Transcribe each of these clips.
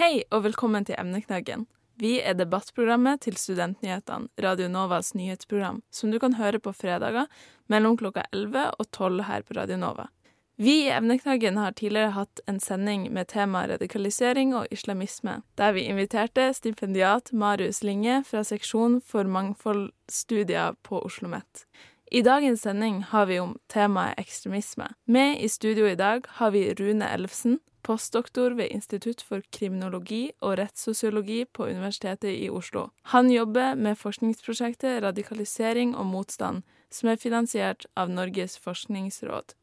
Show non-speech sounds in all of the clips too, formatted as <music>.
Hei og velkommen til Emneknaggen. Vi er debattprogrammet til Studentnyhetene, Radio Novas nyhetsprogram, som du kan høre på fredager mellom klokka 11 og 12 her på Radio Nova. Vi i Emneknaggen har tidligere hatt en sending med tema radikalisering og islamisme, der vi inviterte stipendiat Marius Linge fra seksjon for mangfoldstudier på Oslo OsloMet. I dagens sending har vi om temaet ekstremisme. Med i studio i dag har vi Rune Elfsen, postdoktor ved Institutt for kriminologi og rettssosiologi på Universitetet i Oslo. Han jobber med forskningsprosjektet Radikalisering og motstand, som er finansiert av Norges forskningsråd.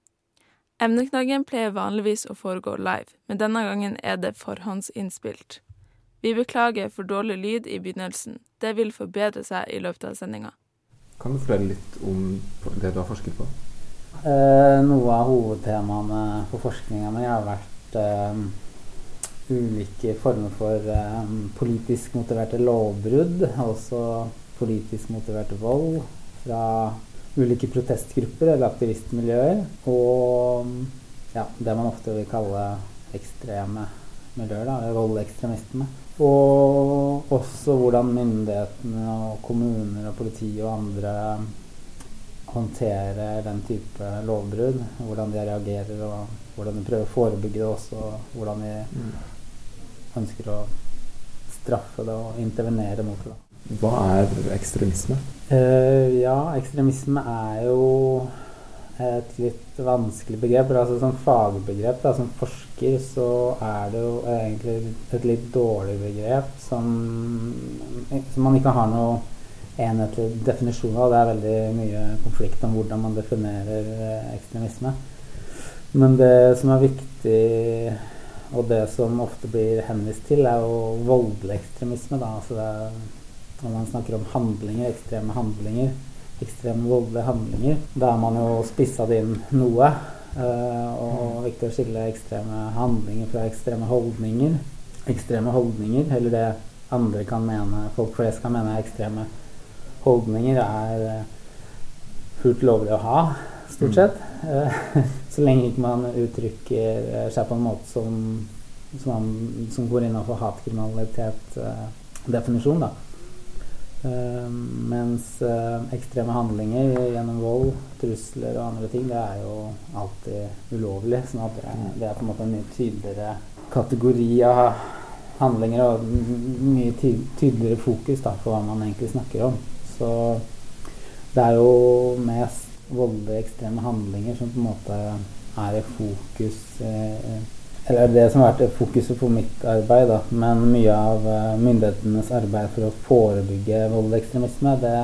Emneknaggen pleier vanligvis å foregå live, men denne gangen er det forhåndsinnspilt. Vi beklager for dårlig lyd i begynnelsen. Det vil forbedre seg i løpet av sendinga. Kan du fortelle litt om det du har forsket på? Eh, noe av hovedtemaene for forskninga mi har vært um, ulike former for um, politisk motiverte lovbrudd, også politisk motiverte vold fra ulike protestgrupper eller aktivistmiljøer. Og ja, det man ofte vil kalle ekstreme miljøer, da, voldekstremistene. Og også hvordan myndighetene og kommuner og politi og andre håndterer den type lovbrudd. Hvordan de reagerer og hvordan vi prøver å forebygge det også, og hvordan vi mm. ønsker å straffe det og intervenere mot det. Hva er ekstremisme? Uh, ja, ekstremisme er jo et litt vanskelig begrep. Altså Som fagbegrep, da, som forsker, så er det jo egentlig et litt dårlig begrep som, som man ikke har noe enhetlig definisjon av. Det er veldig mye konflikt om hvordan man definerer eh, ekstremisme. Men det som er viktig, og det som ofte blir henvist til, er jo voldelig ekstremisme. Da. Altså er, når man snakker om handlinger, ekstreme handlinger, ekstreme voldelige handlinger, da er man jo spissa det inn noe. Uh, og viktig å skille ekstreme handlinger fra ekstreme holdninger. Ekstreme holdninger, eller det andre kan mene, folk flest kan mene ekstreme holdninger, er uh, fullt lovlig å ha stort sett. Mm. <laughs> Så lenge ikke man uttrykker eh, seg på en måte som, som, som går innenfor hatkriminalitet-definisjon. Uh, uh, mens ekstreme handlinger gjennom vold, trusler og andre ting, det er jo alltid ulovlig. sånn at det er på en måte en mye tydeligere kategori av handlinger og mye tydeligere fokus da, på hva man egentlig snakker om. Så det er jo mest voldelige, ekstreme handlinger som på en måte er i fokus eh, Eller det som har vært fokuset på mitt arbeid, da. Men mye av eh, myndighetenes arbeid for å forebygge voldelig ekstremisme, det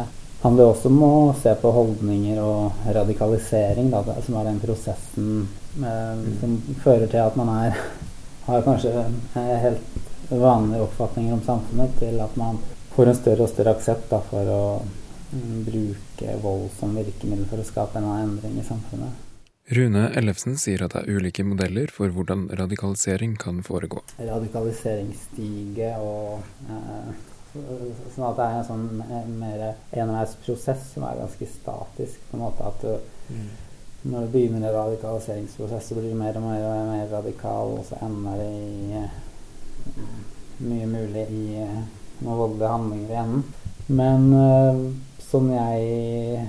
handler også om å se på holdninger og radikalisering, da, som er den prosessen eh, som fører til at man er har kanskje helt vanlige oppfatninger om samfunnet, til at man får en større og større aksept for å bruke vold som virkemiddel for å skape en endring i samfunnet. Rune Ellefsen sier at det er ulike modeller for hvordan radikalisering kan foregå. Radikaliseringsstige og eh, Sånn at det er en sånn mer enveisprosess som er ganske statisk. på en måte at du, mm. Når du begynner en radikaliseringsprosess, så blir du mer og mer, og mer radikal, og så ender det i mye mulig i noen voldelige handlinger i enden. Men eh, som jeg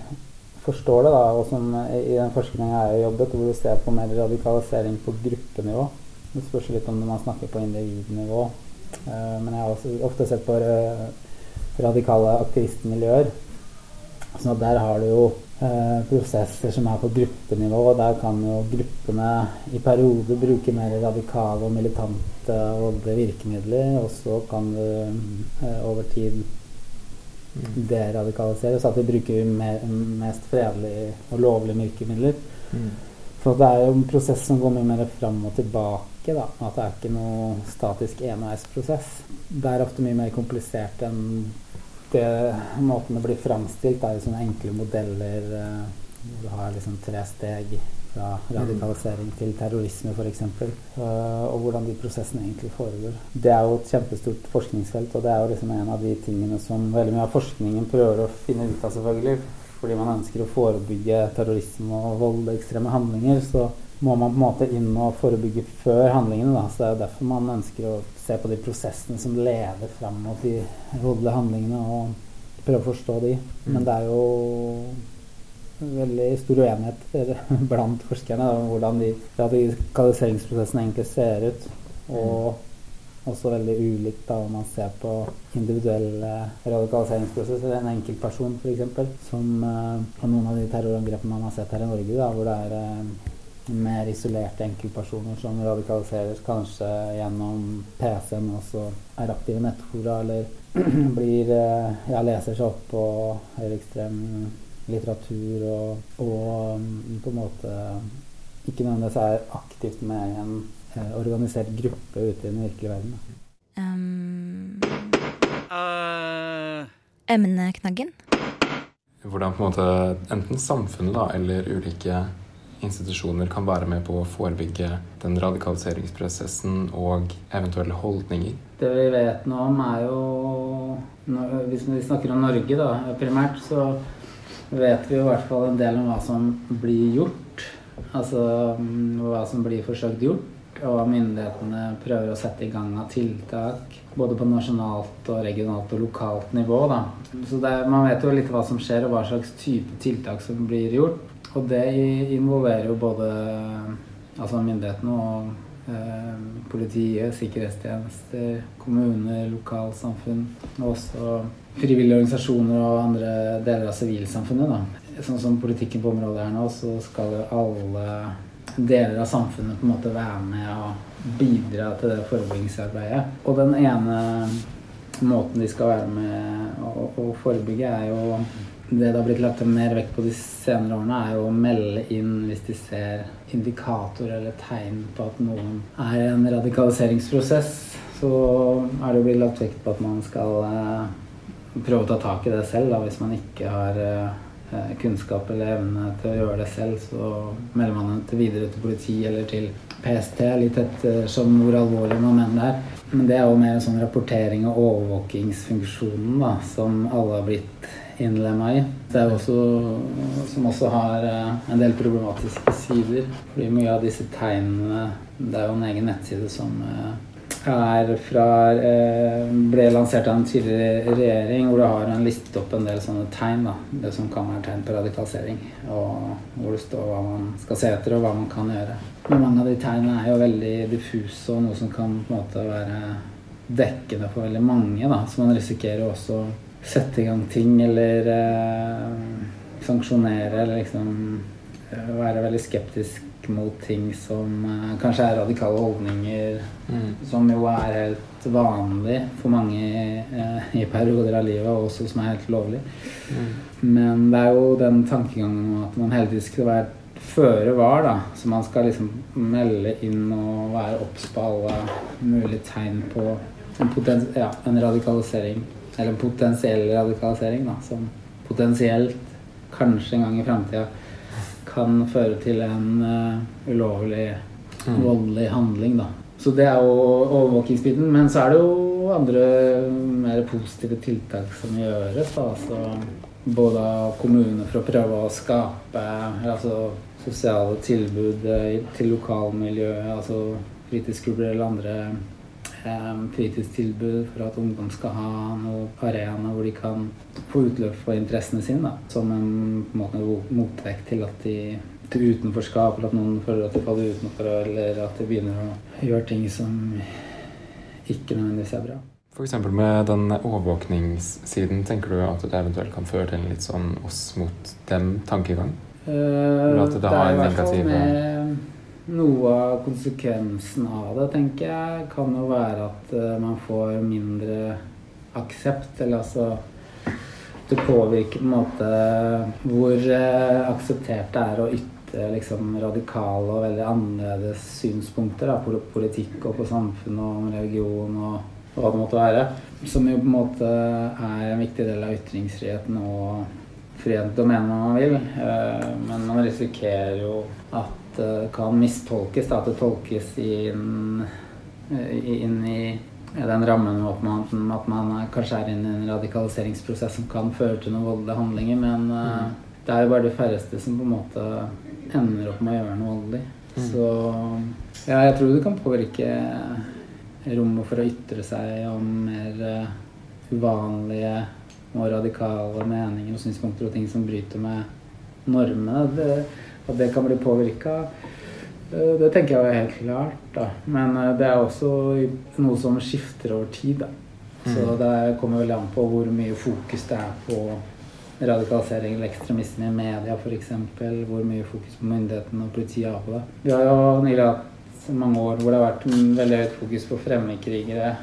forstår det, da, og som i den forskninga jeg har jobbet, hvor du ser på mer radikalisering på gruppenivå. Det spørs litt om man snakker på individnivå. Uh, men jeg har også ofte sett på uh, radikale aktivistmiljøer. Så der har du jo uh, prosesser som er på gruppenivå. og Der kan jo gruppene i perioder bruke mer radikale og militante virkemidler. Og så kan du over tid deradikalisere, så at vi bruker mer, mest fredelige og lovlige virkemidler. Mm. For det er jo en prosess som går mye mer fram og tilbake. Da. At det er ikke noe statisk enveisprosess. Det er ofte mye mer komplisert enn det måten det blir framstilt. Det er jo sånne enkle modeller. Uh, du har liksom tre steg fra radikalisering til terrorisme f.eks. Uh, og hvordan de prosessene egentlig foregår. Det er jo et kjempestort forskningsfelt, og det er jo liksom en av de tingene som veldig mye av forskningen prøver å finne ut av, selvfølgelig. Fordi man ønsker å forebygge terrorisme og vold ekstreme handlinger, så må man på en måte inn og forebygge før handlingene. Da. Så det er jo derfor man ønsker å se på de prosessene som leder fram mot de voldelige handlingene, og prøve å forstå de. Men det er jo veldig stor uenighet <laughs> blant forskerne om hvordan de radikaliseringsprosessene egentlig ser ut. Og også veldig ulikt da om man ser på individuelle radikaliseringsprosesser. En enkeltperson f.eks. Som på noen av de terrorangrepene man har sett her i Norge, da, hvor det er uh, mer isolerte enkeltpersoner som radikaliseres kanskje gjennom PC-en og så er aktive nettfora eller <clears throat> blir eh, ja, leser seg opp på høyreekstrem litteratur og, og, mm, på en måte ikke nødvendigvis er aktivt med en eh, organisert gruppe ute i den virkelige verden. Um, uh. Emneknaggen? Hvordan på en måte enten samfunnet da, eller ulike institusjoner kan være med på å forebygge den radikaliseringsprosessen og eventuelle holdninger? Det vi vet nå om, er jo Hvis vi snakker om Norge da, primært, så vet vi i hvert fall en del om hva som blir gjort. Altså hva som blir forsøkt gjort. Og hva myndighetene prøver å sette i gang av tiltak. Både på nasjonalt og regionalt og lokalt nivå. Da. Så er, man vet jo litt hva som skjer, og hva slags type tiltak som blir gjort. Og det involverer jo både altså myndighetene og eh, politiet, sikkerhetstjenester, kommuner, lokalsamfunn. Og også frivillige organisasjoner og andre deler av sivilsamfunnet. da. Sånn som politikken på området her nå, så skal jo alle deler av samfunnet på en måte være med og bidra til det forebyggingsarbeidet. Og den ene måten de skal være med å, å forebygge, er jo det det har blitt lagt mer vekt på de senere årene, er jo å melde inn hvis de ser indikatorer eller tegn på at noen er i en radikaliseringsprosess. Så er det jo blitt lagt vekt på at man skal eh, prøve å ta tak i det selv. Da. Hvis man ikke har eh, kunnskap eller evne til å gjøre det selv, så melder man det videre til politi eller til PST, litt ettersom hvor alvorlig man mener det er. Men det er jo mer en sånn rapportering og overvåkingsfunksjonen da, som alle har blitt innlemma i. Det er også, som også har eh, en del problematiske sider. Fordi mye av disse tegnene Det er jo en egen nettside som eh, er fra eh, ble lansert av en tidligere regjering, hvor du har en listet opp en del sånne tegn. da, Det som kan være tegn på radikalisering. Og hvor det står hva man skal se etter, og hva man kan gjøre. Men mange av de tegnene er jo veldig diffuse, og noe som kan på en måte være dekkende for veldig mange. da, Så man risikerer også å sette i gang ting eller eh, sanksjonere eller liksom eh, være veldig skeptisk mot ting som uh, kanskje er radikale holdninger, mm. som jo er helt vanlig for mange uh, i perioder av livet, og også som er helt lovlig. Mm. Men det er jo den tankegangen om at man hele tiden skal være føre var, da. Så man skal liksom melde inn og være obs på alle mulige tegn på en, ja, en radikalisering eller en potensiell radikalisering, da, som potensielt, kanskje en gang i framtida, kan føre til en uh, ulovlig, mm. voldelig handling. Da. Så det er jo overvåkingsbiten. Men så er det jo andre mer positive tiltak som gjøres. Da. Altså, både av kommuner for å prøve å skape altså, sosiale tilbud eh, til lokalmiljøet, altså fritidsklubber eller andre fritidstilbud for at ungdom skal ha noen arena hvor de kan få utløp for interessene sine. Da. Som en, måte, motvekt til at de til utenforskap, eller at noen føler at de faller utenfor, eller at de begynner å gjøre ting som ikke nødvendigvis er bra. F.eks. med den overvåkningssiden, tenker du at det eventuelt kan føre til en litt sånn oss mot dem-tankegang? Uh, at det, det hvert fall med noe av konsekvensen av det, tenker jeg, kan jo være at uh, man får mindre aksept. Eller altså Det påvirker på en måte hvor uh, akseptert det er å ytre liksom, radikale og veldig annerledes synspunkter da, på politikk og på samfunn og om religion og, hva det måtte være. Som jo på en måte er en viktig del av ytringsfriheten og friheten til å mene hva man vil. Uh, men man risikerer jo at det kan mistolkes. Da, at det tolkes inn, inn i den rammen at man, at man kanskje er inne i en radikaliseringsprosess som kan føre til noen voldelige handlinger. Men mm. det er jo bare de færreste som på en måte ender opp med å gjøre noe voldelig. Mm. Så ja, jeg tror det kan påvirke rommet for å ytre seg om mer uvanlige og radikale meninger og synspunkter og ting som bryter med normene. Det, at det kan bli påvirka, uh, det tenker jeg er helt klart. Da. Men uh, det er også noe som skifter over tid. Da. Så mm. det kommer veldig an på hvor mye fokus det er på radikalisering eller ekstremisme i media f.eks. Hvor mye fokus på myndighetene og politiet har på det. Vi har jo nylig hatt mange år hvor det har vært veldig høyt fokus på fremmedkrigere.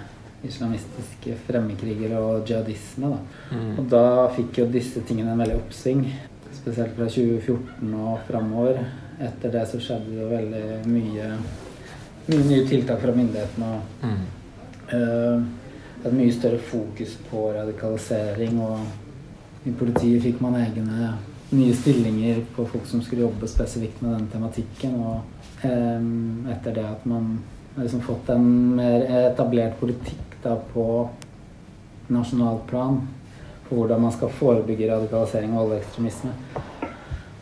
Islamistiske fremmedkrigere og jihadisme. Da. Mm. Og da fikk jo disse tingene en veldig oppsving. Spesielt fra 2014 og framover. Etter det så skjedde det veldig mye, mye nye tiltak fra myndighetene. Og, mm. uh, et mye større fokus på radikalisering og i politiet fikk man egne nye stillinger på folk som skulle jobbe spesifikt med den tematikken. Og um, etter det at man har liksom fått en mer etablert politikk da på nasjonalt plan for hvordan man skal forebygge radikalisering og ekstremisme.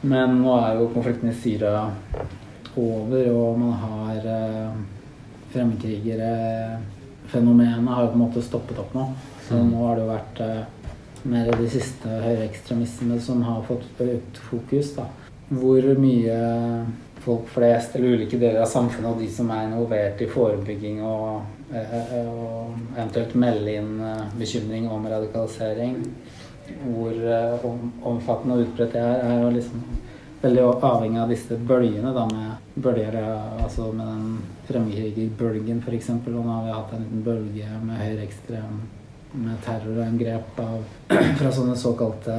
Men nå er jo konflikten i Syria over, og man har eh, fremmedkrigere Fenomenet har jo på en måte stoppet opp nå. Så mm. nå har det jo vært eh, mer de siste høyreekstremistene som har fått økt fokus. Da. Hvor mye folk flest eller ulike deler av samfunnet og de som er involvert i forebygging og, eh, eh, og eventuelt melde inn eh, bekymring om radikalisering, hvor omfattende og utbredt det er, er jo liksom veldig avhengig av disse bølgene. da med bølger, altså med den fremmedkrigerbølgen f.eks. Og nå har vi hatt en liten bølge med høyreekstrem med terrorangrep av, <clears throat> fra sånne såkalte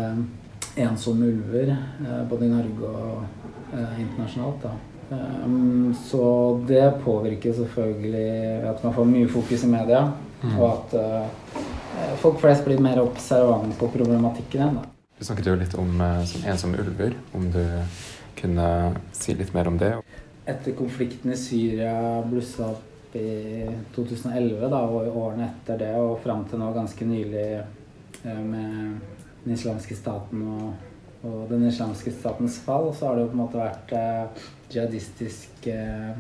ensomme ulver, både i Norge og internasjonalt. da. Um, så det påvirker selvfølgelig at man får mye fokus i media, mm. og at uh, folk flest blir mer observante på problematikken igjen. Du snakket jo litt om som ensomme ulver. Om du kunne si litt mer om det? Etter konflikten i Syria blussa opp i 2011 da, og i årene etter det og fram til nå ganske nylig eh, med den islamske staten og, og, den islamske statens fall, så har det jo på en måte vært eh, jihadistisk eh,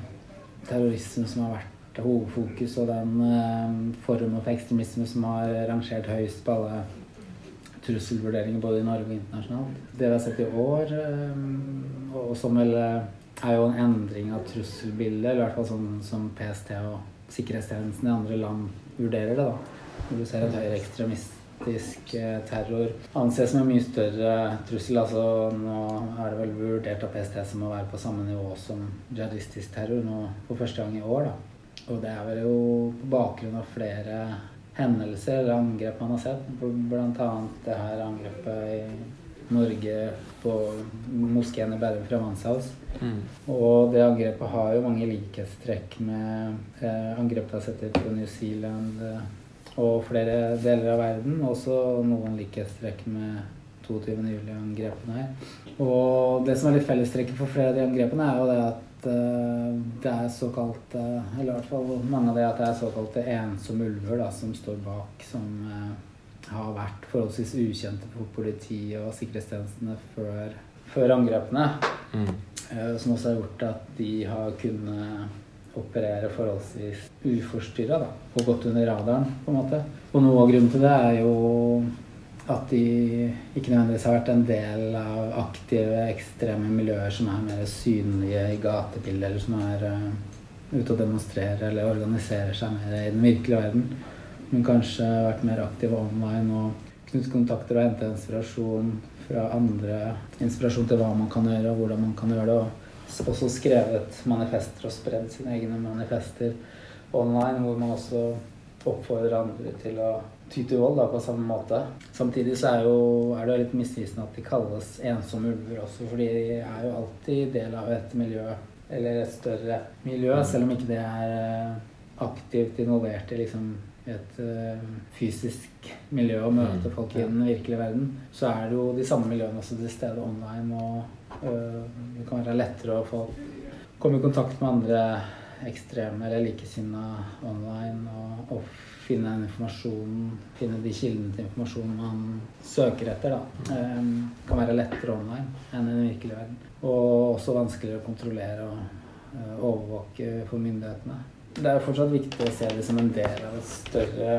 terrorisme som har vært hovedfokus, og den eh, formen for ekstremisme som har rangert høyest på alle trusselvurderinger både i Norge og internasjonalt. Det vi har sett i år, eh, og som vel eh, er jo en endring av trusselbildet, eller i hvert fall sånn som PST og sikkerhetstjenesten i andre land vurderer det. da. Når du ser at høyreekstremistisk eh, terror anses som en mye større trussel. altså Nå er det vel vurdert av PST som å være på samme nivå som jihadistisk terror nå for første gang i år. da. Og det er vel jo på bakgrunn av flere hendelser eller angrep man har sett. Annet det her angrepet i Norge på moskeen i Bærum fra Manshaus. Mm. Og det angrepet har jo mange likhetstrekk med eh, angrepet jeg har sett på New Zealand eh, og flere deler av verden. Også noen likhetstrekk med 22. juli-angrepene her. Og det som er litt fellestrekket for flere av de angrepene, er jo det at eh, det er såkalt Eller i hvert fall mange av det at det er såkalte ensomme ulver da, som står bak, som eh, har vært forholdsvis ukjente for politiet og sikkerhetstjenestene før, før angrepene. Mm. Eh, som også har gjort at de har kunnet operere forholdsvis uforstyrra og gått under radaren. på en måte. Og noe av grunnen til det er jo at de ikke nødvendigvis har vært en del av aktive, ekstreme miljøer som er mer synlige i gatebildet, eller som er uh, ute og demonstrerer eller organiserer seg mer i den virkelige verden men kanskje vært mer aktiv online og knyttet kontakter og hente inspirasjon fra andre. Inspirasjon til hva man kan gjøre, og hvordan man kan gjøre det. Og også skrevet manifester og spredd sine egne manifester online, hvor man også oppfordrer andre til å ty til vold på samme måte. Samtidig så er, jo, er det litt misvisende at de kalles ensomme ulver også, fordi de er jo alltid del av et miljø, eller et større miljø, selv om ikke det er eh, aktivt involvert i liksom et uh, fysisk miljø og møte mm. folk i den virkelige verden, så er det jo de samme miljøene også til stede online. Og uh, det kan være lettere å få komme i kontakt med andre ekstreme eller likesinnede online og, og, finne informasjon, finne de kildene til informasjon man søker etter. da. Um, kan være lettere online enn i den virkelige verden. Og også vanskeligere å kontrollere og eh, overvåke for myndighetene. Det er fortsatt viktig å se det som en del av et større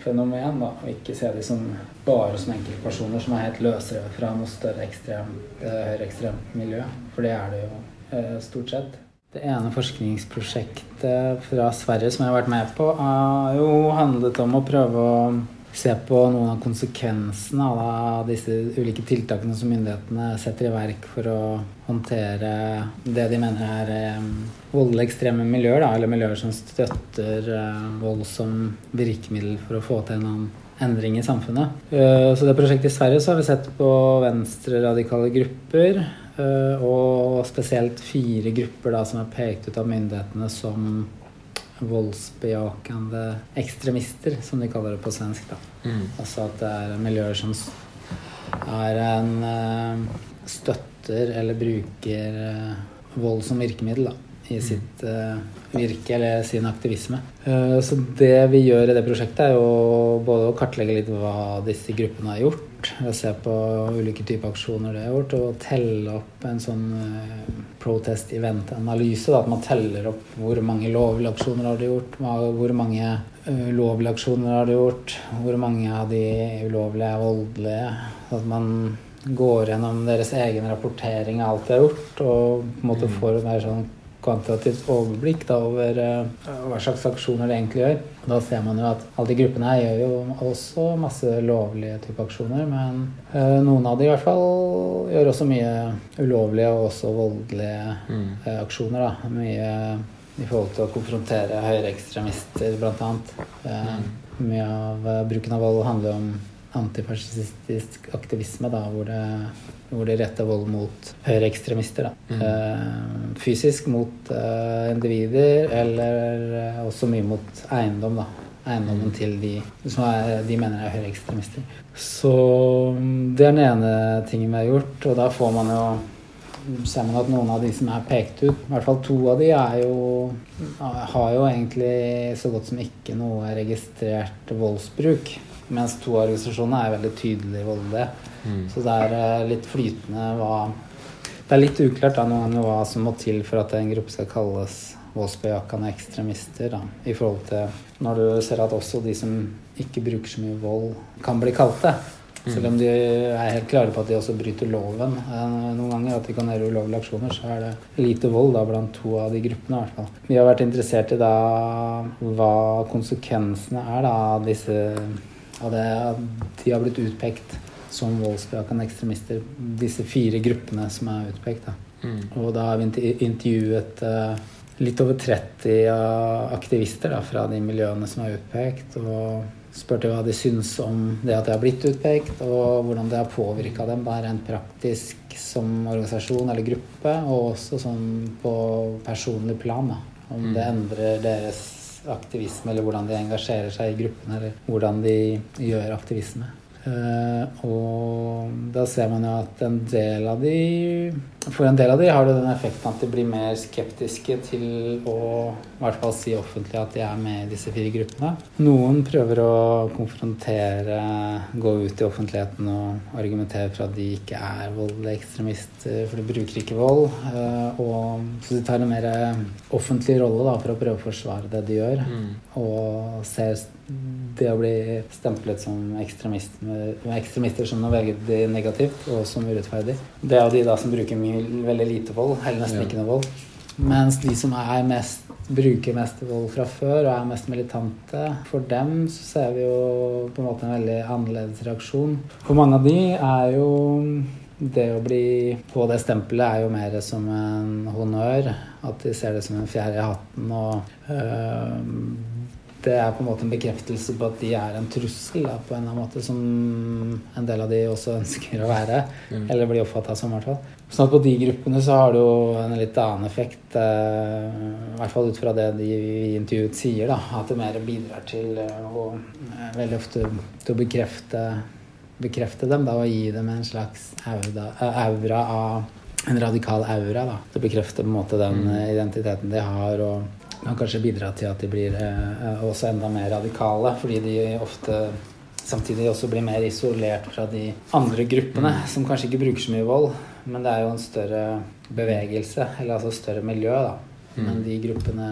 fenomen, da, og ikke se det som bare som enkeltpersoner som er helt løsrevet fra noe større ekstremt, høyreekstremt miljø. For det er det jo eh, stort sett. Det ene forskningsprosjektet fra Sverige som jeg har vært med på, har jo handlet om å prøve å se på noen av konsekvensene av disse ulike tiltakene som myndighetene setter i verk for å håndtere det de mener er voldelig ekstreme miljøer, da, eller miljøer som støtter eh, vold som virkemiddel for å få til en annen endring i samfunnet. Eh, så det prosjektet i Sverige så har vi sett på venstreradikale grupper. Og spesielt fire grupper da, som er pekt ut av myndighetene som voldsbejakende ekstremister, som de kaller det på svensk. da. Mm. Altså at det er miljøer som er en uh, støtter eller bruker uh, vold som virkemiddel da, i mm. sitt uh, virke eller sin aktivisme. så det vi gjør i det prosjektet, er jo både å kartlegge litt hva disse gruppene har gjort, gjort. Se på ulike typer aksjoner det er gjort, og telle opp en sånn uh, protest event-analyse. At man teller opp hvor mange lovlige aksjoner har de gjort, hvor mange uh, ulovlige aksjoner har de gjort, hvor mange av de ulovlige er voldelige. At man går gjennom deres egen rapportering av alt de har gjort, og på en måte får en mer sånn kvantitativt overblikk da, over uh, hva slags aksjoner de egentlig gjør. Da ser man jo at alle de gruppene her gjør jo også masse lovlige type aksjoner, men uh, noen av de i hvert fall gjør også mye ulovlige og også voldelige mm. uh, aksjoner. da, Mye i forhold til å konfrontere høyreekstremister, bl.a. Mm. Mye av bruken av vold handler om antifascistisk aktivisme, da, hvor, det, hvor de retter vold mot høyreekstremister. Mm. Uh, fysisk mot uh, individer, eller uh, også mye mot eiendom. da. Eiendommen mm. til de som er, de mener er høyreekstremister. Så mm, det er den ene tingen vi har gjort, og da får man jo ser man at noen av de som er pekt ut, i hvert fall to av de, er jo, har jo egentlig så godt som ikke noe registrert voldsbruk. Mens to organisasjoner er veldig tydelig voldelige. Mm. Så det er eh, litt flytende hva Det er litt uklart da, noen ganger hva som må til for at en gruppe skal kalles voldsbejakende ekstremister. Da, I forhold til når du ser at også de som ikke bruker så mye vold, kan bli kalt det. Selv om de er helt klare på at de også bryter loven eh, noen ganger. At de kan gjøre ulovlige aksjoner, så er det lite vold da blant to av de gruppene. i hvert fall. Vi har vært interessert i da hva konsekvensene er da av disse av det de har blitt utpekt som voldsbejakende ekstremister. Disse fire gruppene som er utpekt. Da. Mm. Og da har vi intervjuet uh, litt over 30 aktivister da, fra de miljøene som er utpekt. Og spurte hva de syns om det at de har blitt utpekt, og hvordan det har påvirka dem da, rent praktisk som organisasjon eller gruppe, og også sånn på personlig plan. Da. Om mm. det endrer deres aktivisme, eller hvordan de engasjerer seg i gruppen, eller hvordan de gjør aktivisme. Uh, og da ser man jo at en del av de For en del av de har det den effekten at de blir mer skeptiske til å i hvert fall si offentlig at de er med i disse fire gruppene. Noen prøver å konfrontere, gå ut i offentligheten og argumentere for at de ikke er voldelige ekstremister, for de bruker ikke vold. Uh, og, så de tar en mer offentlig rolle da, for å prøve å forsvare det de gjør. Mm. Og ser det å bli stemplet som ekstremister, ekstremister som noe veldig negativt og som urettferdig. Det er jo de da som bruker mye, veldig lite vold, eller nesten ja. ikke noe vold. Mens de som er mest, bruker mest vold fra før og er mest militante, for dem så ser vi jo på en måte en veldig annerledes reaksjon. For mange av de er jo det å bli på det stempelet er jo mer som en honnør. At de ser det som en fjerde i hatten. og øh, det er på en måte en bekreftelse på at de er en trussel da, på en eller annen måte, som en del av de også ønsker å være. Mm. Eller blir oppfatta som, i hvert fall. Sånn at på de gruppene så har det jo en litt annen effekt, eh, i hvert fall ut fra det de i intervjuet sier, da, at det mer bidrar til eh, å eh, veldig ofte til å bekrefte, bekrefte dem da, og gi dem en slags aura, aura av en radikal aura. da. Det bekrefter på en måte den mm. identiteten de har. og kan kanskje bidra til at de blir eh, også enda mer radikale, fordi de ofte samtidig også blir mer isolert fra de andre gruppene, mm. som kanskje ikke bruker så mye vold. Men det er jo en større bevegelse, eller altså større miljø, da. Men de gruppene,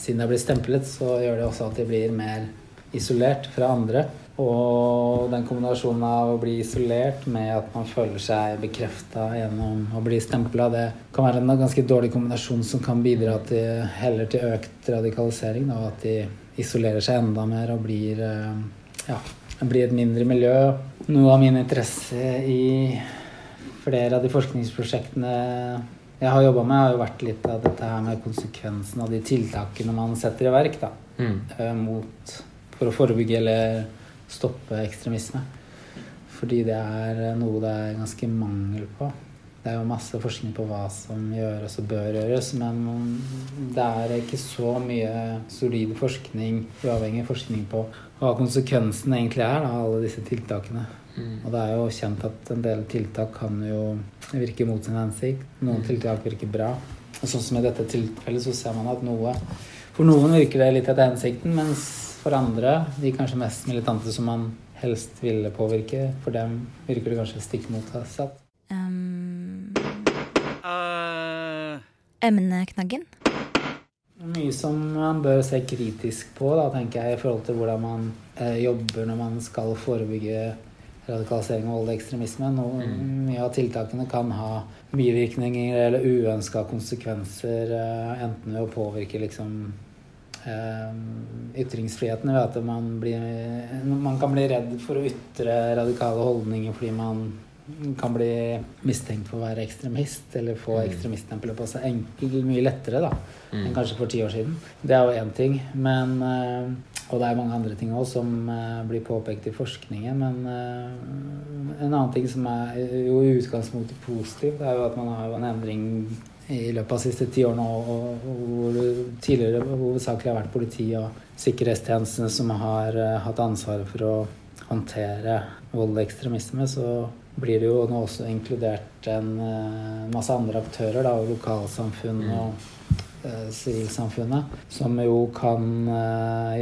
siden de blir stemplet, så gjør det også at de blir mer isolert fra andre. Og den kombinasjonen av å bli isolert med at man føler seg bekrefta gjennom å bli stempla, det kan være en ganske dårlig kombinasjon som kan bidra til, heller til økt radikalisering. Og at de isolerer seg enda mer og blir, eh, ja, blir et mindre miljø. Noe av min interesse i flere av de forskningsprosjektene jeg har jobba med, har jo vært litt av dette her med konsekvensen av de tiltakene man setter i verk da, Mm. mot, for å forebygge eller stoppe ekstremisme. Fordi det er noe det er ganske mangel på. Det er jo masse forskning på hva som gjøres og bør gjøres, men det er ikke så mye solid forskning, uavhengig forskning på hva konsekvensen egentlig er av alle disse tiltakene. Mm. Og det er jo kjent at en del tiltak kan jo virke mot sin hensikt. Noen tiltak virker bra. Og sånn som i dette tilfellet så ser man at noe For noen virker det litt etter hensikten, mens for andre, de kanskje mest militante som man helst ville påvirke, for dem virker det kanskje stikk motsatt. Um, Eh, emneknaggen. Mye som man bør se kritisk på, da, tenker jeg, i forhold til hvordan man eh, jobber når man skal forebygge radikalisering og voldelig ekstremisme. Noe, Mye av tiltakene kan ha bivirkninger eller uønska konsekvenser, eh, enten ved å påvirke liksom ytringsfriheten ved at man, blir, man kan bli redd for å ytre radikale holdninger fordi man kan bli mistenkt for å være ekstremist, eller få ekstremiststempelet på seg enkelt, mye lettere da, enn kanskje for ti år siden. Det er jo én ting. Men, eh, og det er mange andre ting òg som eh, blir påpekt i forskningen. Men eh, en annen ting som er jo i utgangspunktet positiv, det er jo at man har en endring i løpet av de siste ti årene, og, hvor det tidligere hovedsakelig har vært politi og sikkerhetstjenestene som har eh, hatt ansvaret for å håndtere voldelig ekstremisme, så blir det jo nå også inkludert en eh, masse andre aktører, da, lokalsamfunn og eh, sivilsamfunnet, som jo kan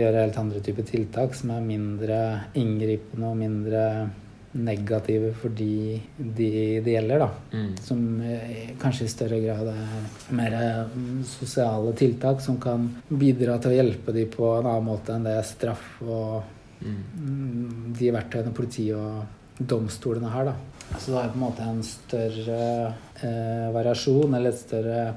gjøre helt andre typer tiltak som er mindre inngripende og mindre negative for de de det gjelder, da. Mm. Som eh, kanskje i større grad er mer eh, sosiale tiltak som kan bidra til å hjelpe de på en annen måte enn det straff og Mm. mm, de verktøyene politiet og domstolene har. Da. Så det er på en måte en større eh, variasjon, eller et større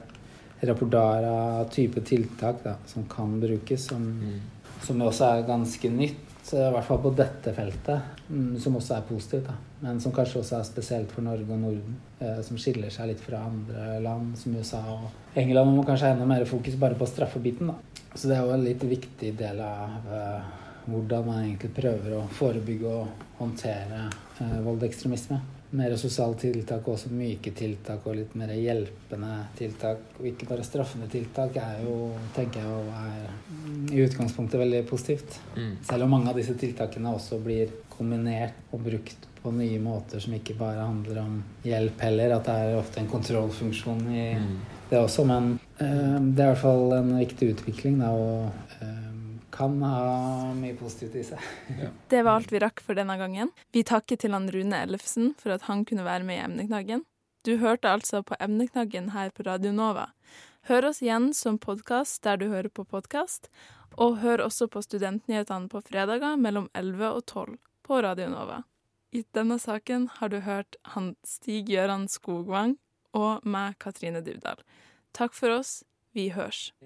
repertoar av type tiltak da, som kan brukes, som, Mm. som også er ganske nytt, eh, i hvert fall på dette feltet, mm, som også er positivt. Da. Men som kanskje også er spesielt for Norge og Norden, eh, som skiller seg litt fra andre land, som USA og England. Må kanskje ha enda mer fokus bare på straffebiten. Da. Så det er jo en litt viktig del av eh, hvordan man egentlig prøver å forebygge og håndtere voldekstremisme. Mer sosiale tiltak og også myke tiltak og litt mer hjelpende tiltak. Og ikke bare straffende tiltak er jo, tenker jeg, er i utgangspunktet veldig positivt. Mm. Selv om mange av disse tiltakene også blir kombinert og brukt på nye måter som ikke bare handler om hjelp heller. At det er ofte en kontrollfunksjon i Mm. det også. Men øh, det er i hvert fall en viktig utvikling, da, og eh, kan ha mye positivt i seg. Det var alt vi rakk for denne gangen. Vi takker til han Rune Ellefsen for at han kunne være med i Emneknaggen. Du hørte altså på Emneknaggen her på Radio Nova. Hør oss igjen som podkast der du hører på podkast, og hør også på Studentnyhetene på fredager mellom 11 og 12 på Radio Nova. I denne saken har du hørt han Stig Gøran Skogvang og meg, Katrine Duvdal. Takk for oss. Vi hørs.